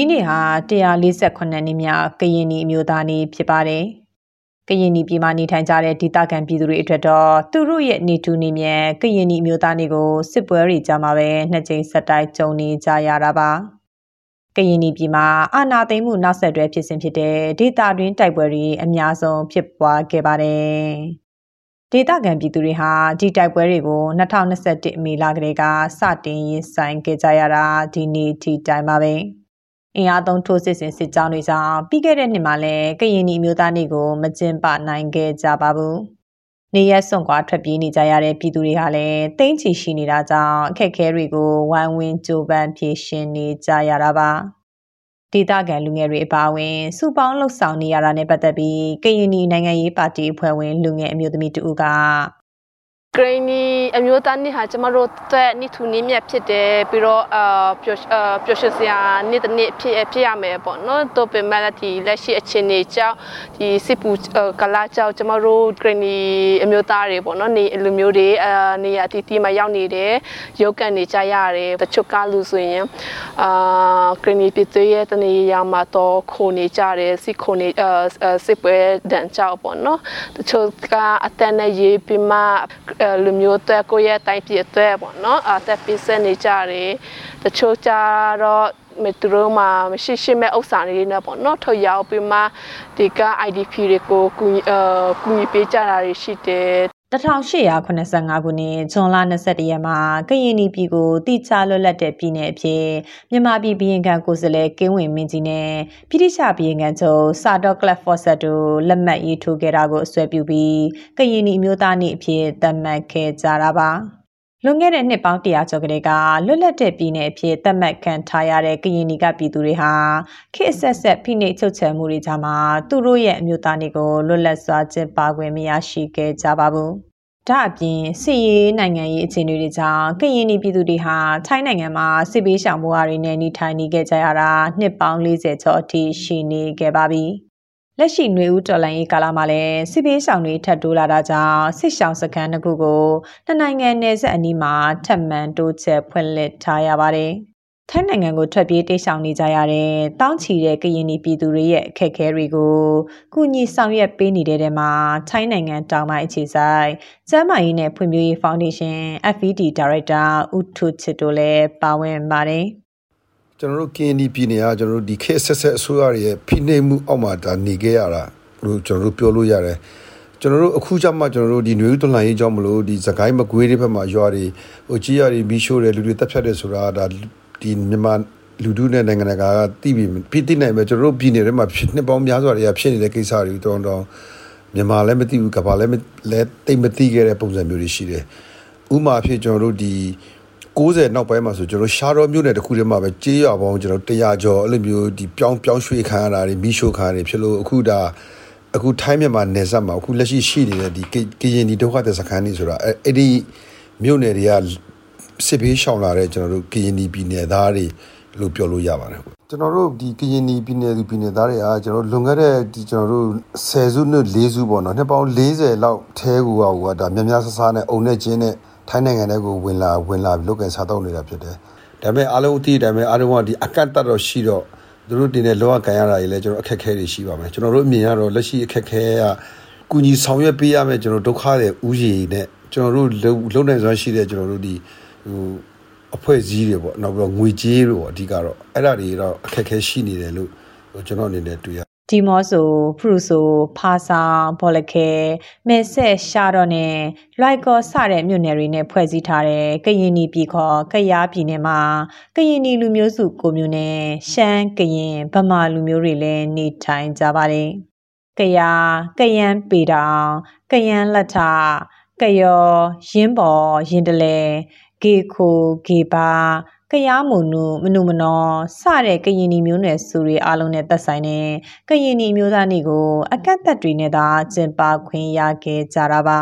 ဒီနေ့ဟာ148နှစ်မြောက်ကရင်နီအမျိုးသားနေ့ဖြစ်ပါတယ်။ကရင်နီပြည်မှာနေထိုင်ကြတဲ့ဒေသခံပြည်သူတွေအတွက်တော့သူတို့ရဲ့နေတူနေမြန်ကရင်နီအမျိုးသားနေ့ကိုစစ်ပွဲတွေကြားမှာပဲနှစ်ကြိမ်ဆက်တိုက်ကြုံနေကြရတာပါ။ကရင်နီပြည်မှာအာဏာသိမ်းမှုနောက်ဆက်တွဲဖြစ်စဉ်ဖြစ်တဲ့ဒေသတွင်းတိုက်ပွဲတွေအများဆုံးဖြစ်ပွားခဲ့ပါတယ်။ဒေသခံပြည်သူတွေဟာဒီတိုက်ပွဲတွေကို2021မေလကလေးကစတင်ရင်ဆိုင်ခဲ့ကြရတာဒီနေ့ထိတိုင်ပါပဲ။ အင်အားသုံးထိုးစစ်ဆင်စစ်ကြောင်းတွေကြောင့်ပြီးခဲ့တဲ့နှစ်မှာလည်းကရင်နီအမျိုးသားနေ့ကိုမကျင်းပနိုင်ခဲ့ကြပါဘူး။နေရက်စွန့်ခွာထွက်ပြေးနေကြရတဲ့ပြည်သူတွေဟာလည်းတိမ့်ချီရှိနေတာကြောင့်အခက်အခဲတွေကိုဝိုင်းဝန်းကြိုးပမ်းဖြေရှင်းနေကြရတာပါ။ဒေသခံလူငယ်တွေအပါအဝင်စုပေါင်းလှုပ်ဆောင်နေရတာနဲ့ပတ်သက်ပြီးကရင်နီနိုင်ငံရေးပါတီအဖွဲ့ဝင်လူငယ်အမျိုးသမီးတူက ဂရိနီအမျိုးသားနေ့ဟာကျမတို့တဲ့နေ့ထူနေ့မြတ်ဖြစ်တယ်ပြီးတော့အာပျော်ပျော်ရွှင်စရာနေ့တစ်နေ့ဖြစ်ဖြစ်ရမယ်ပေါ့နော်တော့ပေမဲ့ဒီလက်ရှိအခြေအနေကြောင့်ဒီစစ်ပူကလာကြောင့်ကျမတို့ဂရိနီအမျိုးသားတွေပေါ့နော်နေလူမျိုးတွေအာနေရာတီတီမှာရောက်နေတယ်ရုပ်ကန်နေကြရတယ်တချို့ကလူဆိုရင်အာဂရိနီပြည်သွေးရဲ့တနေရာမှာတော့ခိုနေကြတယ်စစ်ခိုနေအာစစ်ပွဲဒဏ်ကြောင့်ပေါ့နော်တချို့ကအတန်းနဲ့ရေးပြီးမှလူမျိုးအတွက်ကိုယ့်ရဲ့တိုင်းပြည်အတွက်ပေါ့နော်အသက်ပေးဆက်နေကြတယ်တချို့ကြတော့မတူတော့မှမရှိရှိမဲ့ဥစ္စာတွေနဲ့ပေါ့နော်ထုတ်ရောက်ပြီးမှဒီက IDP တွေကိုကူညီအကူညီပေးကြတာတွေရှိတယ် 1885ခုနှစ်ဇွန်လ22ရက်မှာကရင်နီပြည်ကိုတိကျလွတ်လပ်တဲ့ပြည်နယ်အဖြစ်မြန်မာပြည်ဘီရင်ခံကိုယ်စားလှယ်ကင်းဝင်မင်းကြီးနဲ့ပြည်တိချဘီရင်ခံချုပ်စာတော့ကလပ်ဖော့ဆက်တို့လက်မှတ်ရေးထိုးခဲ့တာကိုအစွဲပြုပြီးကရင်နီအမျိုးသားနေ့အဖြစ်သတ်မှတ်ခဲ့ကြတာပါ လွန်ခဲ့တဲ့နှစ်ပေါင်း100ကျော်ကလေးကလွတ်လပ်တဲ့ပြည်နယ်အဖြစ်သတ်မှတ်ခံထားရတဲ့ကရင်နီကပြည်သူတွေဟာခေတ်ဆက်ဆက်ဖိနှိပ်ချုပ်ချယ်မှုတွေကြားမှာသူတို့ရဲ့အမျိုးသားတွေကိုလွတ်လပ်စွာကျင့်ပခွင့်မရရှိခဲ့ကြပါဘူး။ဒါအပြင်စစ်ရေးနိုင်ငံရေးအခြေအနေတွေကြောင့်ကရင်နီပြည်သူတွေဟာထိုင်းနိုင်ငံမှာစစ်ပေးရှောင်ဘဝတွေနဲ့နေထိုင်နေခဲ့ကြရတာနှစ်ပေါင်း40ကျော်အထိရှိနေခဲ့ပါပြီ။ လက်ရှိຫນွေဦးတော်လိုင်းရေးကာလမှာလည်းစစ်ပေးဆောင်တွေထပ်တိုးလာတာကြောင့်စစ်ရှောင်စခန်းတစ်ခုကိုနှစ်နိုင်ငံနယ်စပ်အနီးမှာထပ်မံတိုးချဲ့ဖွင့်လှစ်ထားရပါတယ်။ထိုင်းနိုင်ငံကိုထွက်ပြေးတိတ်ဆောင်နေကြရတဲ့တောင်းချီတဲ့ကရင်ပြည်သူတွေရဲ့အခက်အခဲတွေကိုကုညီဆောင်ရွက်ပေးနေတဲ့တဲ့မှာထိုင်းနိုင်ငံတောင်ပိုင်းအခြေဆိုင်ကျမ်းမာရေးနဲ့ဖွံ့ဖြိုးရေးဖောင်ဒေးရှင်း FED ဒါရိုက်တာဦးထုချစ်တို့လည်းပါဝင်ပါတယ်။ ကျွန်တော်တို့ KND ပြည်နယ်ကကျွန်တော်တို့ဒီခေတ်ဆက်ဆက်အစိုးရရဲ့ဖိနှိပ်မှုအောက်မှာဒါနေခဲ့ရတာလို့ကျွန်တော်တို့ပြောလို့ရတယ်ကျွန်တော်တို့အခုကျမှကျွန်တော်တို့ဒီနွေဦးတလန်ရေးကြောင့်မလို့ဒီစကိုင်းမကွေးတွေဘက်မှာရွာတွေဟိုကြီးရတွေမီးရှို့တယ်လူတွေတက်ဖြတ်တယ်ဆိုတာဒါဒီမြန်မာလူထုနဲ့နိုင်ငံတကာကသိပြီပြည်သိနိုင်ပဲကျွန်တော်တို့ပြည်နယ်ထဲမှာဖြစ်နှစ်ပေါင်းများစွာတွေကဖြစ်နေတဲ့ကိစ္စတွေတောင်းတောင်းမြန်မာလည်းမသိဘူးကဘာလည်းလည်းတိတ်မသိခဲ့တဲ့ပုံစံမျိုးတွေရှိတယ်ဥမာဖြစ်ကျွန်တော်တို့ဒီ 90နောက်ပိုင်းမှာဆိုကျွန်တော်ရှားတော်မြို့နယ်တစ်ခုတည်းမှာပဲကြေးရွာပေါင်းကျွန်တော်100ကျော်အဲ့လိုမျိုးဒီပြောင်းပြောင်းရွှေ့ခံရတာတွေမိရှို့ခံရတယ်ဖြစ်လို့အခုဒါအခုထိုင်းမြန်မာနယ်စပ်မှာအခုလက်ရှိရှိနေတဲ့ဒီကရင်ဒီဒုက္ခသည်စခန်းတွေဆိုတာအဲ့ဒီမြို့နယ်တွေကစစ်ဘေးရှောင်လာတဲ့ကျွန်တော်တို့ကရင်ဒီပြည်နယ်သားတွေလို့ပြောလို့ရပါတယ်ကျွန်တော်တို့ဒီကရင်နီပြည်နယ်သူပြည်နယ်သားတွေအားကျွန်တော်လွန်ခဲ့တဲ့ဒီကျွန်တော်တို့10စုနှစ်4စုပေါ့နော်နှစ်ပေါင်း40လောက်ထဲကူကဟိုကဒါများများဆဆနဲ့အုံနဲ့ချင်းနဲ့ ထိုင်းနိုင်ငံထဲကိုဝင်လာဝင်လာပြီးလုပ်ကန်စားတော့နေတာဖြစ်တယ်။ဒါပေမဲ့အားလုံးအသိဒါပေမဲ့အားလုံးကဒီအကန့်အသတ်တော့ရှိတော့သူတို့တင်တဲ့လောကကန်ရတာတွေလည်းကျွန်တော်အခက်အခဲတွေရှိပါမယ်။ကျွန်တော်တို့အမြင်ကတော့လက်ရှိအခက်အခဲကကုညီဆောင်ရွက်ပေးရမယ်ကျွန်တော်ဒုက္ခတွေဥယျာဉ်နဲ့ကျွန်တော်တို့လုံနိုင်စွမ်းရှိတဲ့ကျွန်တော်တို့ဒီဟိုအဖွဲ့အစည်းတွေပေါ့နောက်ပြီးတော့ငွေကြေးတွေပေါ့အဓိကတော့အဲ့ဒါတွေတော့အခက်အခဲရှိနေတယ်လို့ကျွန်တော်အနေနဲ့တွေ့ရ ဒီမော့ဆိုဖရုဆိုဖာဆောင်ဘောလခဲမဲဆက်ရှာတော့နဲ့လွိုက်ကောစတဲ့မြို့နယ်တွေနဲ့ဖွဲ့စည်းထားတဲ့ကရင်နီပြည်ခေါ်ကရားပြည်နယ်မှာကရင်နီလူမျိုးစုကိုမျိုးနဲ့ရှမ်းကရင်ဗမာလူမျိုးတွေလည်းနေထိုင်ကြပါတယ်။ကရားကယန်းပေတောင်ကယန်းလက်ထကယောရင်းပေါ်ရင်တလဲဂေခိုဂေပါ ကရားမုံနုမနုမနောစတဲ့ကရင်နီမျိုးနွယ်စုတွေအားလုံးနဲ့သက်ဆိုင်တဲ့ကရင်နီမျိုးသားနေကို အကန့်အသတ်တွေနဲ့သာကျင့်ပခွင့်ရခဲ့ကြတာပါ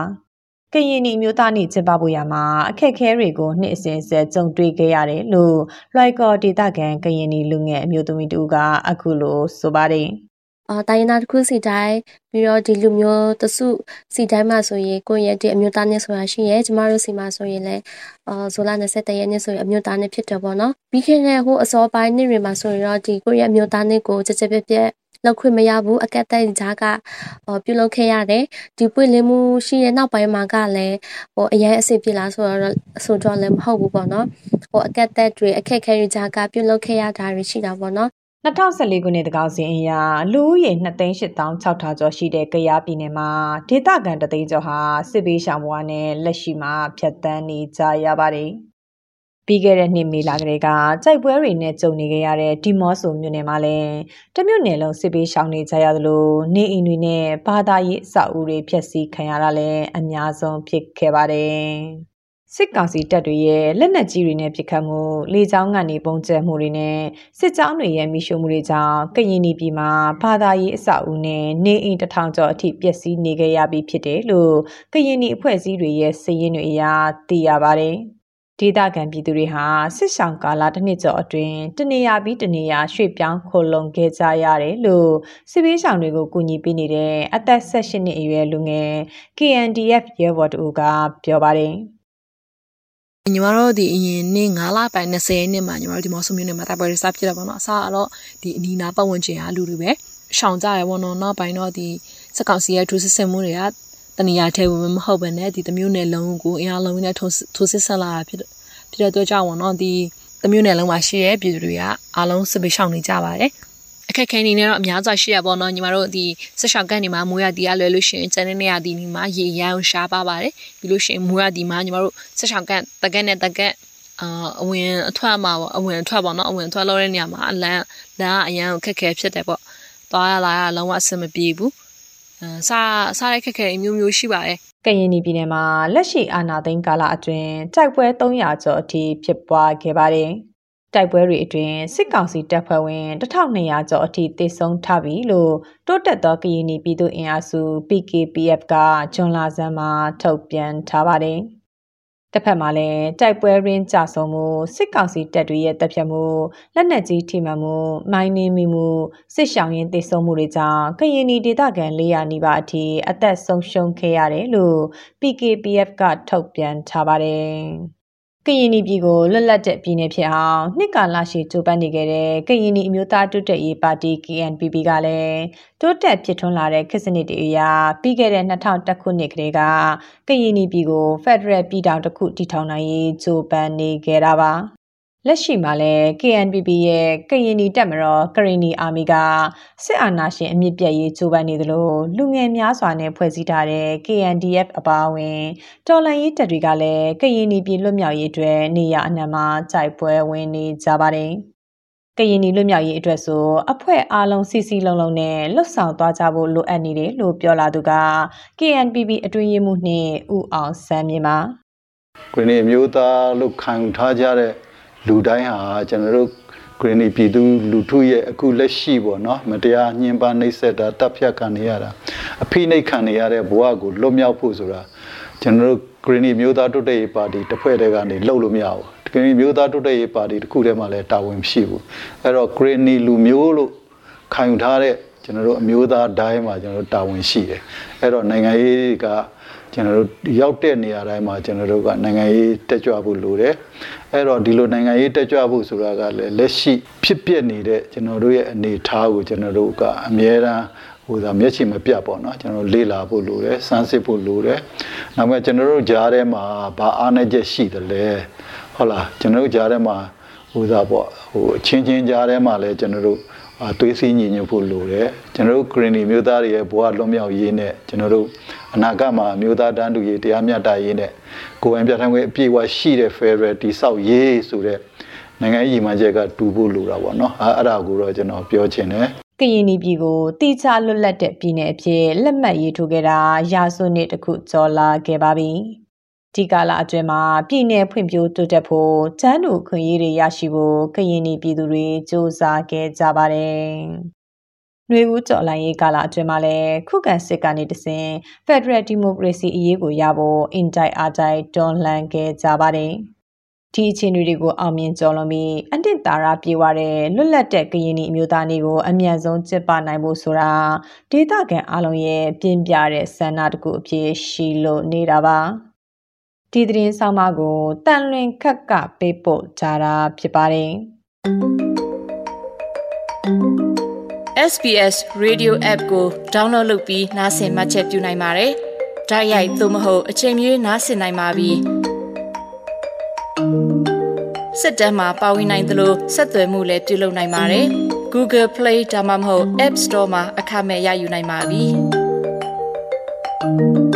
ကရင်နီမျိုးသားနေကျင်းပဖို့ရမှာအခက်အခဲတွေကိုနှစ်အစဉ်ဆက်ကြုံတွေ့ခဲ့ရတယ်လို့လွိုက်ကော်ဒေတာကန်ကရင်နီလူငယ်အမျိုးသမီးတူကအခုလိုဆိုပါတယ် အာတိုင်းရင်းသားတစ်ခုစီတိုင်းပြီးတော့ဒီလူမျိုးတစုစီတိုင်းမှာဆိုရင်ကိုယ့်ရဲ့ဒီအမျိုးသားနဲ့ဆိုတာရှိရဲကျမတို့စီမှာဆိုရင်လည်းအာဇိုလာ23ရက်နေ့ဆိုရင်အမျိုးသားနဲ့ဖြစ်တယ်ပေါ့နော်ပြီးခဲ့တဲ့ဟိုအစောပိုင်းနေ့တွေမှာဆိုရင်တော့ဒီကိုယ့်ရဲ့အမျိုးသားနဲ့ကိုကြကြပြက်ပြက်လောက်ခွင့်မရဘူးအကက်တဲ့ကြားကဟောပြုလုပ်ခဲ့ရတယ်ဒီပွင့်လင်းမှုရှိတဲ့နောက်ပိုင်းမှာကလည်းဟိုအရင်အစ်စ်ပြလားဆိုတော့ဆိုတော့လည်းမဟုတ်ဘူးပေါ့နော်ဟိုအကက်တဲ့တွေအခက်ခဲတွေကြားကပြုလုပ်ခဲ့ရတာတွေရှိတာပေါ့နော် 2014ခုနှစ်တကောင်စီအရာလူဦးရေ2,8600ကျော်ရှိတဲ့ကရားပြည်နယ်မှာဒေသခံတသိန်းကျော်ဟာစစ်ဘေးရှောင်ဘဝနဲ့လက်ရှိမှာဖြတ်တန်းနေကြရပါတယ်။ပြီးခဲ့တဲ့နှစ်မေလကလေးကကြိုက်ပွဲတွေနဲ့ကြုံနေကြရတဲ့ဒီမော့ဆိုမြို့နယ်မှာလည်းတမြို့နယ်လုံးစစ်ဘေးရှောင်နေကြရသလိုနေအိမ်တွေနဲ့ဘာသာရေးအဆောက်အဦတွေဖျက်ဆီးခံရတာလည်းအများဆုံးဖြစ်ခဲ့ပါတယ်။ စစ်ကောင်စီတပ်တွေရဲ့လက်နက်ကြီးတွေနဲ့ပစ်ခတ်မှုလေကြောင်းကနေပုံကျဲမှုတွေနဲ့စစ်ကြောင်းတွေရဲ့မိရှုမှုတွေကြောင့်ကရင်ပြည်မှာဘာသာရေးအဆောက်အဦနဲ့နေအိမ်တထောင်ကျော်အထိပျက်စီးနေကြရပြီဖြစ်တယ်လို့ကရင်အဖွဲ့အစည်းတွေရဲ့စည်ရင်းတွေအရသိရပါတယ်။ဒေသခံပြည်သူတွေဟာစစ်ဆောင်ကာလတစ်နှစ်ကျော်အတွင်းတနေရာပြီးတနေရာရွှေ့ပြောင်းခိုလုံခဲ့ကြရတယ်လို့စစ်ဘေးရှောင်တွေကိုကူညီပေးနေတဲ့အသက်16နှစ်အရွယ်လူငယ် KNDF ရဲဘော်တူကပြောပါတယ်။ ညီမတို့ဒီအရင်နေ့9လပိုင်း20နှစ်မှာညီမတို့ဒီမော်ဆူမျိုးနဲ့မှာတိုက်ပွဲတွေစဖြစ်တယ်ပေါ့နော်အစားတော့ဒီအနီးနားပတ်ဝန်းကျင်ကလူတွေပဲရှောင်ကြရပေါ့နော်နောက်ပိုင်းတော့ဒီစက်ကောင်စီရဲ့ထိုးစစ်ဆင်မှုတွေကတနေရာထဲဝင်မဟုတ်ဘဲနဲ့ဒီတမျိုးနယ်လုံးကိုအင်အားလုံးနဲ့ထိုးထိုးစစ်ဆက်လာတာဖြစ်ဖြစ်တဲ့အတွက်ကြောင့်ပေါ့နော်ဒီတမျိုးနယ်လုံးမှာရှိတဲ့ပြည်သူတွေကအားလုံးစစ်ပေးရှောင်နေကြပါတယ် အခက်ခဲနေနဲ့တော့အများစွာရှိရပါတော့ညီမတို့ဒီဆက်ရှောက်ကန်နေမှာမိုးရတီကလွယ်လို့ရှိရင်ကျန်တဲ့နေရာဒီနေမှာရေရမ်းရှားပါပါတယ်ပြီးလို့ရှိရင်မိုးရတီမှာညီမတို့ဆက်ရှောက်ကန်တကက်နဲ့တကက်အာအဝင်အထွက်မှာပေါ့အဝင်အထွက်ပေါ့နော်အဝင်အထွက်လို့တဲ့နေရာမှာအလန်းလမ်းအရန်ခက်ခဲဖြစ်တယ်ပေါ့သွားရလာရလုံးဝအဆင်မပြေဘူးအဲစားစားတဲ့ခက်ခဲအမျိုးမျိုးရှိပါတယ်ကရင်ပြည်နယ်မှာလက်ရှိအာဏာသိမ်းကာလအတွင်းတိုက်ပွဲ300ကျော်အထိဖြစ်ပွားခဲ့ပါတယ် တိုက်ပွဲတွေအတွင်းစစ်ကောင်စီတပ်ဖွဲ့ဝင်1200ကျော်အထိသေဆုံးထားပြီလို့တိုးတက်သောကရင်ပြည်သူ့အင်အားစု PKPF ကဂျွန်လာဆန်းမှာထုတ်ပြန်ထားပါတယ်။တစ်ဖက်မှာလည်းတိုက်ပွဲရင်းကြဆုံမှုစစ်ကောင်စီတပ်တွေရဲ့တပ်ဖြတ်မှုလက်နက်ကြီးထိမှန်မှုမိုင်းနှင်းမိမှုစစ်ရှောင်ရင်သေဆုံးမှုတွေကြောင့်ကရင်ပြည်ဒေသခံ400နီးပါးအထိအသက်ဆုံးရှုံးခဲ့ရတယ်လို့ PKPF ကထုတ်ပြန်ထားပါတယ်။ ကရင်ပြည်ကိုလွတ်လပ်တဲ့ပြည်နယ်ဖြစ်အောင်နှစ်ကာလရှိကြိုးပမ်းနေခဲ့တဲ့ကရင်အမျိုးသားတိုးတက်ရေးပါတီ KNPP ကလည်းတိုးတက်ဖြစ်ထွန်းလာတဲ့ခေတ်စနစ်တွေအရပြီးခဲ့တဲ့2001ခုနှစ်ကလေးကကရင်ပြည်ကို Federal ပြည်ထောင်တစ်ခုတည်ထောင်နိုင်ရေးကြိုးပမ်းနေခဲ့တာပါ လက်ရှိမှာလည်း KNPP ရဲ့ကရင်နီတပ်မတော်ကရင်နီအာမီကစစ်အာဏာရှင်အမြင့်ပြတ်ရေးကြိုးပမ်းနေသလိုလူငယ်များစွာနဲ့ဖွဲ့စည်းထားတဲ့ KNDF အပါအဝင်တော်လှန်ရေးတပ်တွေကလည်းကရင်နီပြည်လွတ်မြောက်ရေးအတွက်နေရအနှံမှာကြိုက်ပွဲဝင်နေကြပါတယ်ကရင်နီလွတ်မြောက်ရေးအတွက်ဆိုအဖွဲ့အားလုံးစီစီလုံးလုံးနဲ့လှုပ်ဆောင်သွားကြဖို့လိုအပ်နေတယ်လို့ပြောလာသူက KNPB အတွင်းရေးမှူးနှင့်ဦးအောင်စမ်းမြင့်ပါကိုင်းနေမျိုးသားလို့ခံထားကြတဲ့ လူတိုင်းဟာကျွန်တော်တို့ဂရနီပြည်သူလူထုရဲ့အခုလက်ရှိပေါ့နော်မတရားညှဉ်းပန်းနှိပ်စက်တာတပ်ဖြတ်ခံနေရတာအဖိနှိပ်ခံနေရတဲ့ဘဝကိုလွတ်မြောက်ဖို့ဆိုတာကျွန်တော်တို့ဂရနီမျိုးသားတိုးတက်ရေးပါတီတစ်ဖွဲ့တည်းကနေလှုပ်လို့မရဘူးဂရနီမျိုးသားတိုးတက်ရေးပါတီတစ်ခုတည်းမှလည်းတာဝန်မရှိဘူးအဲ့တော့ဂရနီလူမျိုးလို့ခံယူထားတဲ့ ကျွန်တော်တို့အမျိုးသားတိုင်းမှာကျွန်တော်တို့တာဝန်ရှိတယ်အဲ့တော့နိုင်ငံရေးကကျွန်တော်တို့ရောက်တဲ့နေရာတိုင်းမှာကျွန်တော်တို့ကနိုင်ငံရေးတက်ကြွဖို့လိုတယ်အဲ့တော့ဒီလိုနိုင်ငံရေးတက်ကြွဖို့ဆိုတာကလည်းလက်ရှိဖြစ်ပျက်နေတဲ့ကျွန်တော်တို့ရဲ့အနေအထားကိုကျွန်တော်တို့ကအမြဲတမ်းဟိုသာမျက်ခြေမပြတ်ပေါ့နော်ကျွန်တော်လေ့လာဖို့လိုတယ်စမ်းစစ်ဖို့လိုတယ်နောက်မှကျွန်တော်တို့ကြားထဲမှာဘာအားနည်းချက်ရှိတယ်လဲဟုတ်လားကျွန်တော်တို့ကြားထဲမှာဟိုသာပေါ့ဟိုအချင်းချင်းကြားထဲမှာလည်းကျွန်တော်တို့အ သွေးစည်းညီညွတ်ဖို့လိုတယ်ကျွန်တော်တို့ဂရနီမျိုးသားတွေရဲ့ဘဝလွတ်မြောက်ရေးနဲ့ကျွန်တော်တို့အနာဂတ်မှာမျိုးသားတန်းတူရေးတရားမျှတရေးနဲ့ကိုယ်ပိုင်ပြဋ္ဌာန်းခွင့်အပြည့်အဝရှိတဲ့ Federal တိဆောက်ရေးဆိုတဲ့နိုင်ငံရေးမှန်ချက်ကတူဖို့လိုတာပေါ့နော်အဲအဲ့ဒါကိုတော့ကျွန်တော်ပြောချင်တယ်ကရင်ပြည်ကိုတိကျလွတ်လပ်တဲ့ပြည်နယ်အဖြစ်လက်မှတ်ရေးထိုးခဲ့တာရာစုနှစ်တခုကျော်လာခဲ့ပါပြီ ဒီကာလအတွင်းမှာပြည်내ဖွံ့ဖြိုးတိုးတက်ဖို့တန်းတူခွင့်ရေးတွေရရှိဖို့ကရင်နီပြည်သူတွေစ조사ခဲ့ကြပါတယ်။နှွေဦးကြော်လိုင်းရေးကာလအတွင်းမှာလည်းခုခံစစ်ကနေတစဉ် Federal Democracy အရေးကိုရဖို့အင်တိုက်အားတိုက်တွန်းလှန်ခဲ့ကြပါတယ်။ဒီအခြေအနေတွေကိုအောင်မြင်ကျော်လွန်ပြီးအနှစ်သာရပြေဝတဲ့လွတ်လပ်တဲ့ကရင်နီအမျိုးသားတွေကိုအမြန်ဆုံးကျစ်ပနိုင်ဖို့ဆိုတာဒေသခံအလုံးရဲ့ပြင်းပြတဲ့ဆန္ဒတကူအဖြစ်ရှိလို့နေတာပါ ဒီသတင်းဆောင်မကိုတန်လွင်ခက်ကပေးပို့ကြတာဖြစ်ပါတယ် SBS Radio App ကို download လုပ်ပြီးနားဆင်မှတ်ချက်ပြုနိုင်ပါတယ်။ဒါရိုက်သို့မဟုတ်အချိန်မီနားဆင်နိုင်ပါပြီ။စစ်တမ်းမှာပါဝင်နိုင်သလိုဆက်သွယ်မှုလည်းပြုလုပ်နိုင်ပါတယ်။ Google Play ဒါမှမဟုတ် App Store မှာအခမဲ့ရယူနိုင်ပါပြီ။